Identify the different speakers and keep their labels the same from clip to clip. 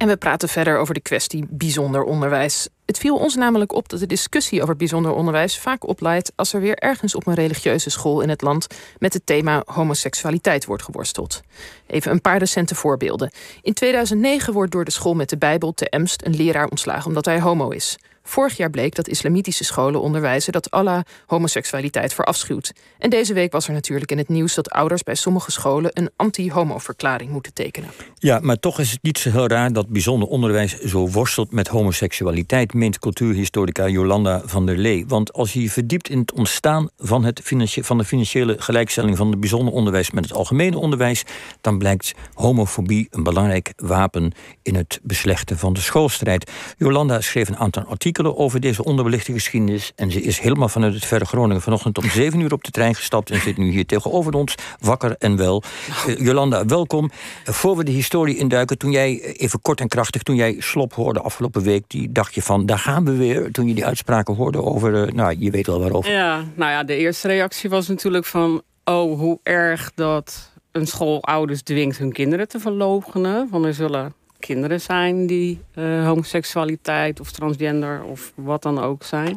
Speaker 1: En we praten verder over de kwestie bijzonder onderwijs. Het viel ons namelijk op dat de discussie over bijzonder onderwijs vaak opleidt als er weer ergens op een religieuze school in het land met het thema homoseksualiteit wordt geworsteld. Even een paar recente voorbeelden. In 2009 wordt door de school met de Bijbel te Emst een leraar ontslagen omdat hij homo is. Vorig jaar bleek dat islamitische scholen onderwijzen dat Allah homoseksualiteit verafschuwt. En deze week was er natuurlijk in het nieuws dat ouders bij sommige scholen een anti-homo-verklaring moeten tekenen.
Speaker 2: Ja, maar toch is het niet zo heel raar dat bijzonder onderwijs zo worstelt met homoseksualiteit, meent cultuurhistorica Jolanda van der Lee. Want als je je verdiept in het ontstaan van, het van de financiële gelijkstelling van het bijzonder onderwijs met het algemene onderwijs, dan blijkt homofobie een belangrijk wapen in het beslechten van de schoolstrijd. Jolanda schreef een aantal artikelen over deze onderbelichte geschiedenis. En ze is helemaal vanuit het verre Groningen vanochtend om zeven uur op de trein gestapt. En zit nu hier tegenover ons, wakker en wel. Uh, Jolanda, welkom. Uh, voor we de historie induiken, toen jij, eh, even kort en krachtig, toen jij slop hoorde afgelopen week, die dacht je van, daar gaan we weer. Toen je die uitspraken hoorde over, uh, nou, je weet wel waarover.
Speaker 3: Ja, nou ja, de eerste reactie was natuurlijk van, oh, hoe erg dat een school ouders dwingt hun kinderen te verloochenen. Want er zullen kinderen zijn die uh, homoseksualiteit of transgender of wat dan ook zijn.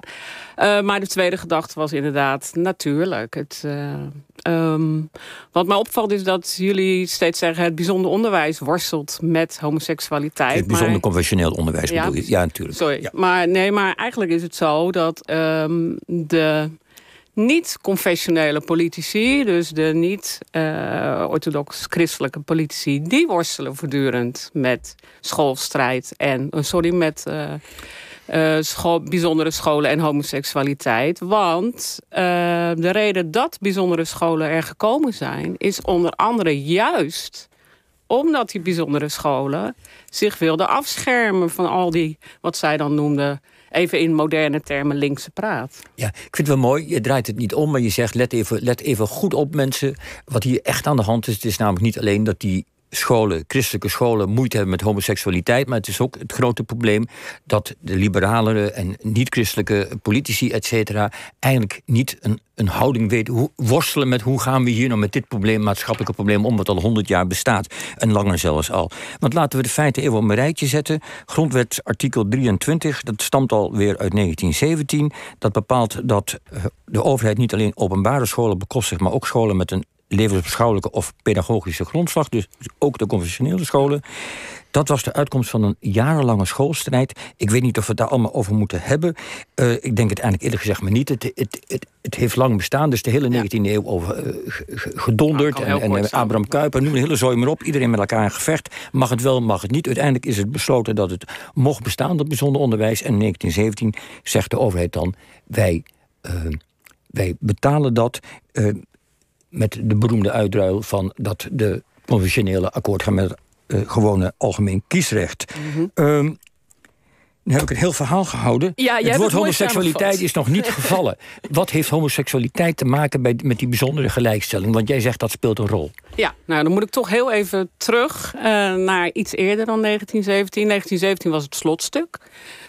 Speaker 3: Uh, maar de tweede gedachte was inderdaad natuurlijk. Het, uh, um, wat mij opvalt is dat jullie steeds zeggen... het bijzonder onderwijs worstelt met homoseksualiteit.
Speaker 2: Het bijzonder maar... conventioneel onderwijs ja, bedoel je? Ja, natuurlijk.
Speaker 3: Sorry,
Speaker 2: ja.
Speaker 3: maar nee, maar eigenlijk is het zo dat um, de niet-confessionele politici, dus de niet-orthodox-christelijke politici, die worstelen voortdurend met schoolstrijd en, sorry, met uh, school, bijzondere scholen en homoseksualiteit. Want de reden dat bijzondere scholen er gekomen zijn, is onder andere juist omdat die bijzondere scholen zich wilden afschermen van al die, wat zij dan noemden, even in moderne termen linkse praat.
Speaker 2: Ja, ik vind het wel mooi. Je draait het niet om, maar je zegt let even, let even goed op mensen. Wat hier echt aan de hand is, het is namelijk niet alleen dat die scholen, christelijke scholen, moeite hebben met homoseksualiteit. Maar het is ook het grote probleem dat de liberalere en niet-christelijke politici, et cetera, eigenlijk niet een, een houding weten. Hoe, worstelen met hoe gaan we hier nou met dit probleem, maatschappelijke probleem, om wat al 100 jaar bestaat. En langer zelfs al. Want laten we de feiten even op een rijtje zetten. Grondwet artikel 23, dat stamt alweer uit 1917. Dat bepaalt dat de overheid niet alleen openbare scholen bekostigt, maar ook scholen met een levensbeschouwelijke of pedagogische grondslag, dus ook de conventionele scholen. Dat was de uitkomst van een jarenlange schoolstrijd. Ik weet niet of we het daar allemaal over moeten hebben. Uh, ik denk het eigenlijk eerlijk gezegd maar niet. Het, het, het, het heeft lang bestaan, dus de hele 19e eeuw over uh, gedonderd. Nou, en, en Abraham Kuyper, noem de hele zooi maar op. Iedereen met elkaar in gevecht. Mag het wel, mag het niet. Uiteindelijk is het besloten dat het mocht bestaan, dat bijzonder onderwijs. En in 1917 zegt de overheid dan, wij, uh, wij betalen dat met de beroemde uitruil van dat de conventionele akkoord gaan met het uh, gewone algemeen kiesrecht. Mm -hmm. um, nu heb ik een heel verhaal gehouden.
Speaker 3: Ja,
Speaker 2: het woord homoseksualiteit is nog niet gevallen. Wat heeft homoseksualiteit te maken bij, met die bijzondere gelijkstelling? Want jij zegt dat speelt een rol.
Speaker 3: Ja, nou dan moet ik toch heel even terug uh, naar iets eerder dan 1917. 1917 was het slotstuk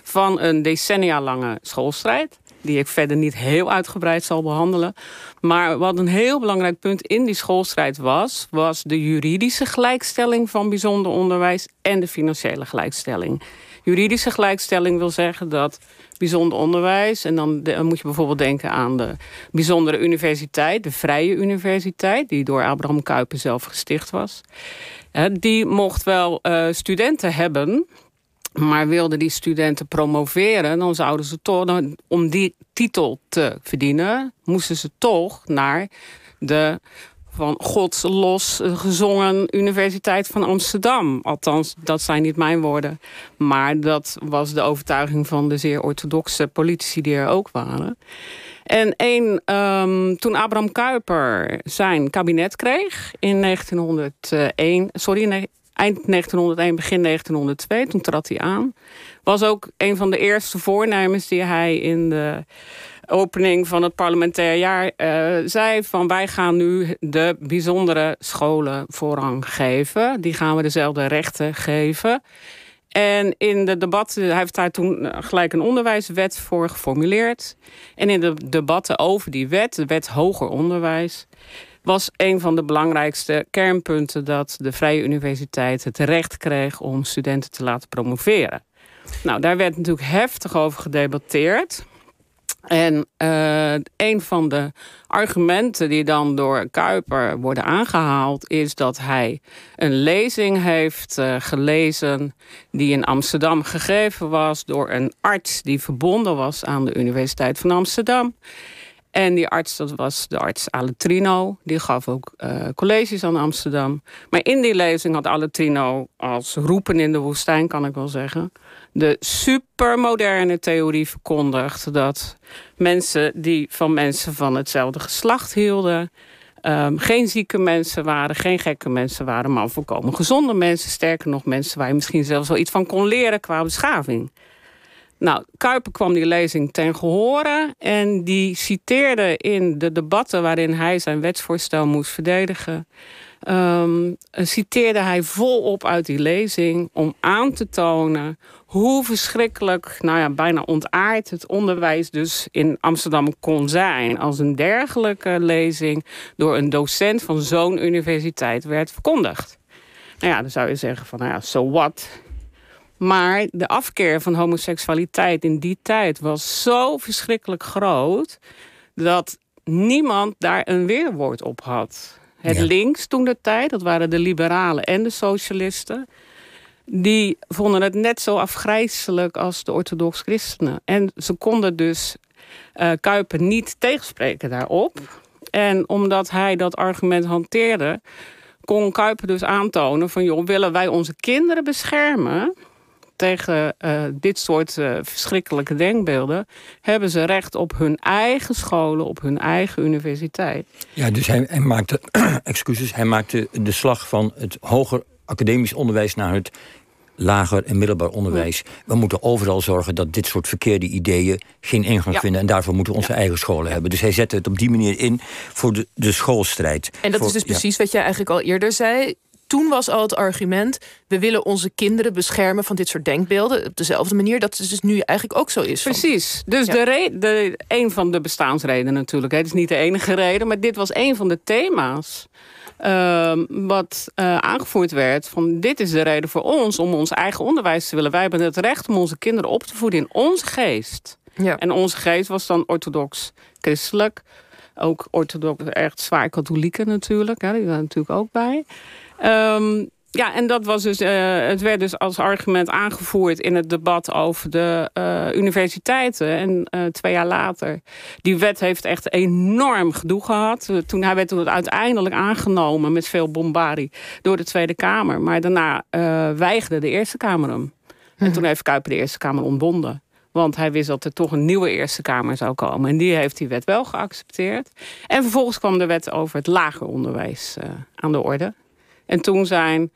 Speaker 3: van een decennia lange schoolstrijd die ik verder niet heel uitgebreid zal behandelen. Maar wat een heel belangrijk punt in die schoolstrijd was, was de juridische gelijkstelling van bijzonder onderwijs en de financiële gelijkstelling. Juridische gelijkstelling wil zeggen dat bijzonder onderwijs, en dan, moet je bijvoorbeeld denken aan de bijzondere universiteit, de Vrije Universiteit, die door Abraham Kuyper zelf gesticht was. Die mocht wel uh, studenten hebben maar wilden die studenten promoveren, dan zouden ze toch, om die titel te verdienen, moesten ze toch naar de van Gods los gezongen Universiteit van Amsterdam. Althans, dat zijn niet mijn woorden. Maar dat was de overtuiging van de zeer orthodoxe politici die er ook waren. En een, um, toen Abraham Kuyper zijn kabinet kreeg in 1901, sorry, eind 1901, begin 1902, toen trad hij aan. Was ook een van de eerste voornemens die hij in de opening van het parlementair jaar uh, zei van wij gaan nu de bijzondere scholen voorrang geven. Die gaan we dezelfde rechten geven. En in de debatten, hij heeft daar toen gelijk een onderwijswet voor geformuleerd. En in de debatten over die wet, de wet hoger onderwijs, was een van de belangrijkste kernpunten dat de Vrije Universiteit het recht kreeg om studenten te laten promoveren. Nou, daar werd natuurlijk heftig over gedebatteerd. En uh, een van de argumenten die dan door Kuiper worden aangehaald, is dat hij een lezing heeft uh, gelezen die in Amsterdam gegeven was door een arts die verbonden was aan de Universiteit van Amsterdam. En die arts, dat was de arts Aletrino. Die gaf ook uh, colleges aan Amsterdam. Maar in die lezing had Aletrino als roepen in de woestijn, kan ik wel zeggen de supermoderne theorie verkondigt dat mensen die van mensen van hetzelfde geslacht hielden, um, geen zieke mensen waren, geen gekke mensen waren, maar volkomen gezonde mensen. Sterker nog, mensen waar je misschien zelfs wel iets van kon leren qua beschaving. Nou, Kuiper kwam die lezing ten gehore en die citeerde in de debatten waarin hij zijn wetsvoorstel moest verdedigen. Um, citeerde hij volop uit die lezing om aan te tonen hoe verschrikkelijk, nou ja, bijna ontaard het onderwijs dus in Amsterdam kon zijn. Als een dergelijke lezing door een docent van zo'n universiteit werd verkondigd. Nou ja, dan zou je zeggen van, nou ja, so what? Maar de afkeer van homoseksualiteit in die tijd was zo verschrikkelijk groot dat niemand daar een weerwoord op had. Het links toen de tijd, dat waren de liberalen en de socialisten die vonden het net zo afgrijzelijk als de orthodox christenen. En ze konden dus uh, Kuiper niet tegenspreken daarop. En omdat hij dat argument hanteerde, kon Kuiper dus aantonen van joh, willen wij onze kinderen beschermen tegen uh, dit soort uh, verschrikkelijke denkbeelden, hebben ze recht op hun eigen scholen, op hun eigen universiteit.
Speaker 2: Ja, dus hij, hij maakte, excuses, hij maakte de slag van het hoger academisch onderwijs naar het lager en middelbaar onderwijs. We moeten overal zorgen dat dit soort verkeerde ideeën geen ingang vinden. En daarvoor moeten we onze eigen scholen hebben. Dus hij zette het op die manier in voor de, de schoolstrijd.
Speaker 1: En dat is dus precies wat jij eigenlijk al eerder zei. Toen was al het argument: we willen onze kinderen beschermen van dit soort denkbeelden. Op dezelfde manier dat het dus nu eigenlijk ook zo is.
Speaker 3: Precies. Dus de, de, een van de bestaansredenen natuurlijk. Het is niet de enige reden, maar dit was een van de thema's. Ehm, wat uh, aangevoerd werd van dit is de reden voor ons om ons eigen onderwijs te willen. Wij hebben het recht om onze kinderen op te voeden in onze geest. Ja. En onze geest was dan orthodox christelijk. Ook orthodox, echt zwaar katholieken natuurlijk. Hè, die waren natuurlijk ook bij. Um, ja, en dat was dus, uh, het werd dus als argument aangevoerd in het debat over de uh, universiteiten. En uh, twee jaar later, die wet heeft echt enorm gedoe gehad. toen hij werd toen uiteindelijk aangenomen met veel bombardie door de Tweede Kamer. Maar daarna weigerde de Eerste Kamer hem. En mhm. toen heeft Kuiper de Eerste Kamer ontbonden. Want hij wist dat er toch een nieuwe Eerste Kamer zou komen. En die heeft die wet wel geaccepteerd. En vervolgens kwam de wet over het lager onderwijs aan de orde. En toen zijn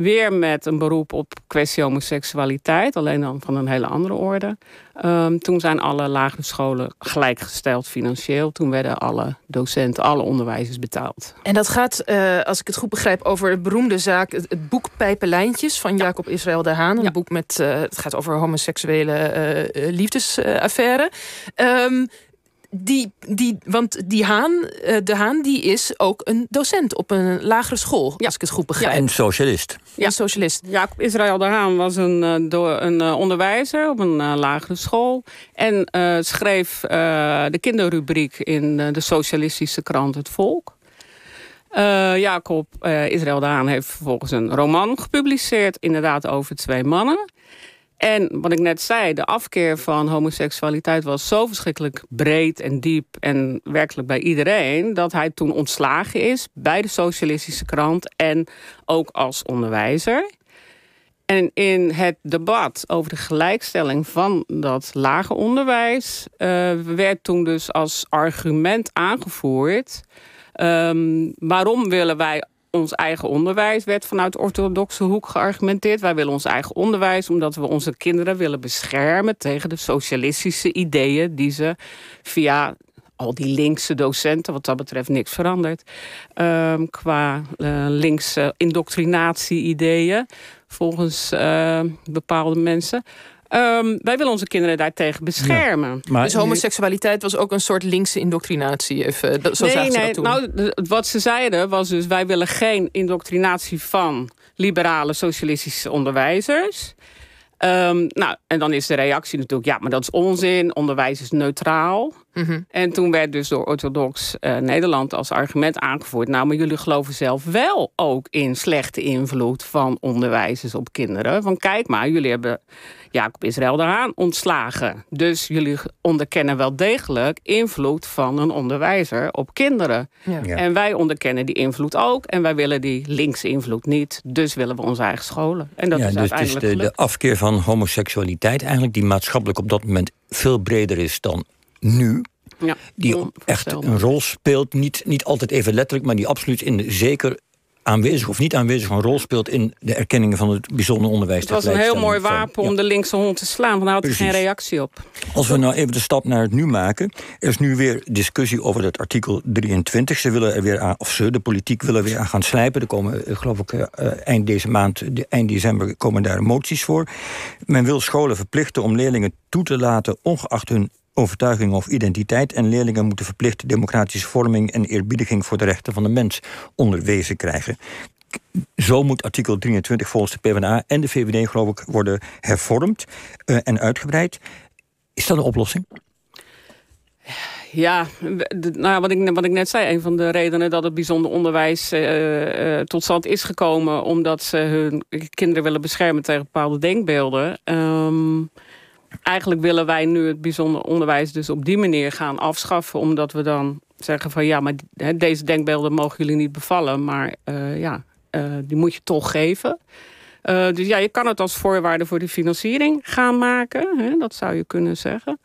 Speaker 3: weer met een beroep op kwestie homoseksualiteit, alleen dan van een hele andere orde. Um, toen zijn alle lagere scholen gelijkgesteld financieel. Toen werden alle docenten, alle onderwijzers betaald.
Speaker 1: En dat gaat, uh, als ik het goed begrijp, over de beroemde zaak, het, boek Pijpenlijntjes van Jacob Israël de Haan. Een ja. boek met, uh, het gaat over homoseksuele uh, liefdesaffaire. Um, die, die, want die Haan, eh, de Haan die is ook een docent op een lagere school, als ik het goed begrijp.
Speaker 2: Ja, en socialist.
Speaker 1: Ja, een socialist.
Speaker 3: Jacob Israël de Haan was een, eh, een eh, onderwijzer op een lagere school. En schreef de kinderrubriek in de socialistische krant Het Volk. Jacob Israël de Haan heeft vervolgens een roman gepubliceerd, inderdaad over twee mannen. En wat ik net zei, de afkeer van homoseksualiteit was zo verschrikkelijk breed en diep en werkelijk bij iedereen, dat hij toen ontslagen is bij de Socialistische Krant en ook als onderwijzer. En in het debat over de gelijkstelling van dat lage onderwijs uh, werd toen dus als argument aangevoerd. Um, waarom willen wij ons eigen onderwijs werd vanuit orthodoxe hoek geargumenteerd. Wij willen ons eigen onderwijs omdat we onze kinderen willen beschermen tegen de socialistische ideeën die ze via al die linkse docenten, wat dat betreft niks veranderd. Um, qua uh, linkse indoctrinatie-ideeën, volgens uh, bepaalde mensen. Ehm, wij willen onze kinderen daartegen beschermen.
Speaker 1: maar dus homoseksualiteit was ook een soort linkse indoctrinatie? Even, zo
Speaker 3: nee, nee. Nou, wat ze zeiden was dus... wij willen geen indoctrinatie van liberale socialistische onderwijzers... Um, nou, en dan is de reactie natuurlijk, ja, maar dat is onzin. Onderwijs is neutraal. Mhm. En toen werd dus door orthodox uh, Nederland als argument aangevoerd... nou, maar jullie geloven zelf wel ook in slechte invloed van onderwijzers op kinderen. Van kijk maar, jullie hebben Jacob Israël daaraan ontslagen. Dus jullie onderkennen wel degelijk invloed van een onderwijzer op kinderen. Ja. En wij onderkennen die invloed ook. En wij willen die linkse invloed niet. Dus willen we onze eigen scholen. En dat ja, is dus uiteindelijk
Speaker 2: dus de, de afkeer van homoseksualiteit eigenlijk... die maatschappelijk op dat moment veel breder is dan nu. Ja, die echt een rol speelt. Niet, niet altijd even letterlijk, maar die absoluut in zeker aanwezig of niet aanwezig een rol speelt in de erkenning van het bijzonder onderwijs.
Speaker 3: Het was een heel mooi wapen om de linkse hond te slaan, want daar had er geen reactie op.
Speaker 2: Als we nou even de stap naar het nu maken, er is nu weer discussie over het artikel 23. Ze willen er weer aan, of ze, de politiek willen weer aan gaan slijpen. Er komen, eh, geloof ik, eh, eind deze maand, eind december komen daar moties voor. Men wil scholen verplichten om leerlingen toe te laten, ongeacht hun overtuiging of identiteit en leerlingen moeten verplicht democratische vorming en eerbiediging voor de rechten van de mens onderwezen krijgen. Zo moet artikel 23 volgens de PvdA en de VVD, geloof ik, worden hervormd uh, en uitgebreid. Is dat een oplossing?
Speaker 3: Ja, nou, wat, ik, wat ik net zei, een van de redenen dat het bijzonder onderwijs uh, uh, tot stand is gekomen, omdat ze hun kinderen willen beschermen tegen bepaalde denkbeelden. Um, eigenlijk willen wij nu het bijzonder onderwijs dus op die manier gaan afschaffen. Omdat we dan zeggen van ja, maar deze denkbeelden mogen jullie niet bevallen. Maar uh, ja, uh, die moet je toch geven. Uh, dus ja, je kan het als voorwaarde voor de financiering gaan maken. Dat zou je kunnen zeggen.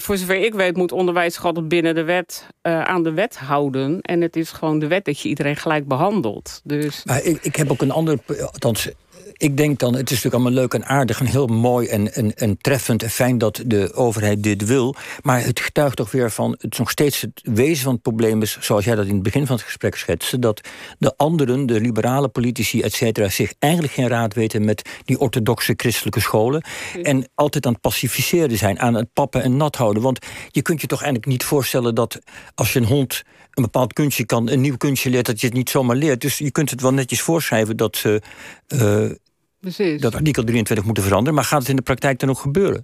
Speaker 3: voor zover ik weet moet onderwijs altijd binnen de wet aan de wet houden. En het is gewoon de wet dat je iedereen gelijk behandelt. Dus...
Speaker 2: Maar ik, ik heb ook een ander, althans ik denk dan, het is natuurlijk allemaal leuk en aardig en heel mooi en, en, en treffend en fijn dat de overheid dit wil. Maar het getuigt toch weer van het nog steeds het wezen van het probleem is, zoals jij dat in het begin van het gesprek schetste, dat de anderen, de liberale politici, et cetera, zich eigenlijk geen raad weten met die orthodoxe christelijke scholen. En altijd aan het pacificeren zijn, aan het pappen en nat houden. Want je kunt je toch eigenlijk niet voorstellen dat als je een hond een bepaald kunstje kan, een nieuw kunstje leert, dat je het niet zomaar leert. Dus je kunt het wel netjes voorschrijven dat ze uh, dat artikel 23 moeten veranderen. Maar gaat het in de praktijk dan ook gebeuren?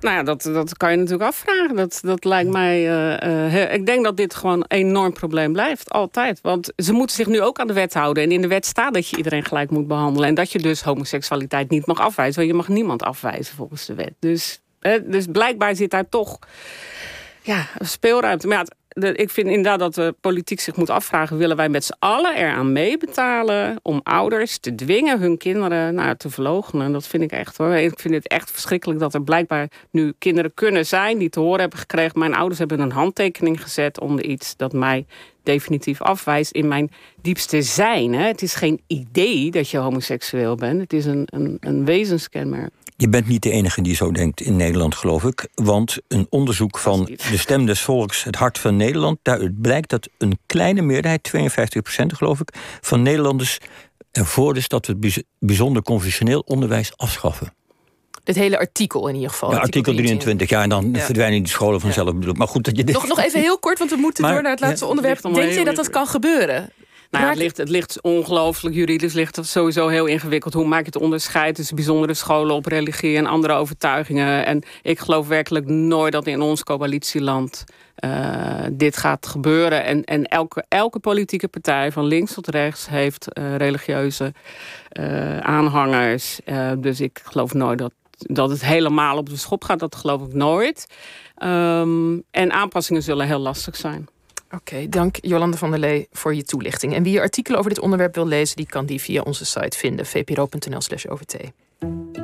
Speaker 3: Nou ja, dat, dat kan je natuurlijk afvragen. Dat, dat lijkt mij. Uh, ik denk dat dit gewoon een enorm probleem blijft. Altijd. Want ze moeten zich nu ook aan de wet houden. En in de wet staat dat je iedereen gelijk moet behandelen. En dat je dus homoseksualiteit niet mag afwijzen. Want je mag niemand afwijzen volgens de wet. Dus, dus blijkbaar zit daar toch ja, speelruimte. Maar ja, ik vind inderdaad dat de politiek zich moet afvragen... willen wij met z'n allen eraan meebetalen... om ouders te dwingen hun kinderen nou, te verloochenen. Dat vind ik echt hoor. Ik vind het echt verschrikkelijk dat er blijkbaar nu kinderen kunnen zijn... die te horen hebben gekregen... mijn ouders hebben een handtekening gezet onder iets... dat mij definitief afwijst in mijn diepste zijn. Hè. Het is geen idee dat je homoseksueel bent. Het is een, een, een wezenskenmerk.
Speaker 2: Je bent niet de enige die zo denkt in Nederland, geloof ik. Want een onderzoek van de Stem des Volks, het hart van Nederland... daaruit blijkt dat een kleine meerderheid, 52 procent geloof ik... van Nederlanders ervoor is dat we het bijzonder conventioneel onderwijs afschaffen.
Speaker 1: Dit hele artikel in ieder geval.
Speaker 2: Ja, artikel 23, ja, en dan verdwijnen die scholen vanzelf. Ja. Maar goed dat je dit...
Speaker 1: nog, nog even heel kort, want we moeten door naar het laatste onderwerp. Denk je dat dat kan gebeuren?
Speaker 3: Nou, het ligt, het ligt ongelooflijk juridisch, ligt het sowieso heel ingewikkeld. Hoe maak je het onderscheid tussen bijzondere scholen op religie en andere overtuigingen? En ik geloof werkelijk nooit dat in ons coalitieland uh, dit gaat gebeuren. En, en elke, elke politieke partij, van links tot rechts, heeft uh, religieuze uh, aanhangers. dus ik geloof nooit dat, dat het helemaal op de schop gaat. Dat geloof ik nooit. Um, en aanpassingen zullen heel lastig zijn.
Speaker 1: Oké, dank Jolande van der Lee voor je toelichting. En wie artikelen over dit onderwerp wil lezen, die kan die via onze site vinden, vpro.nl/slash OVT.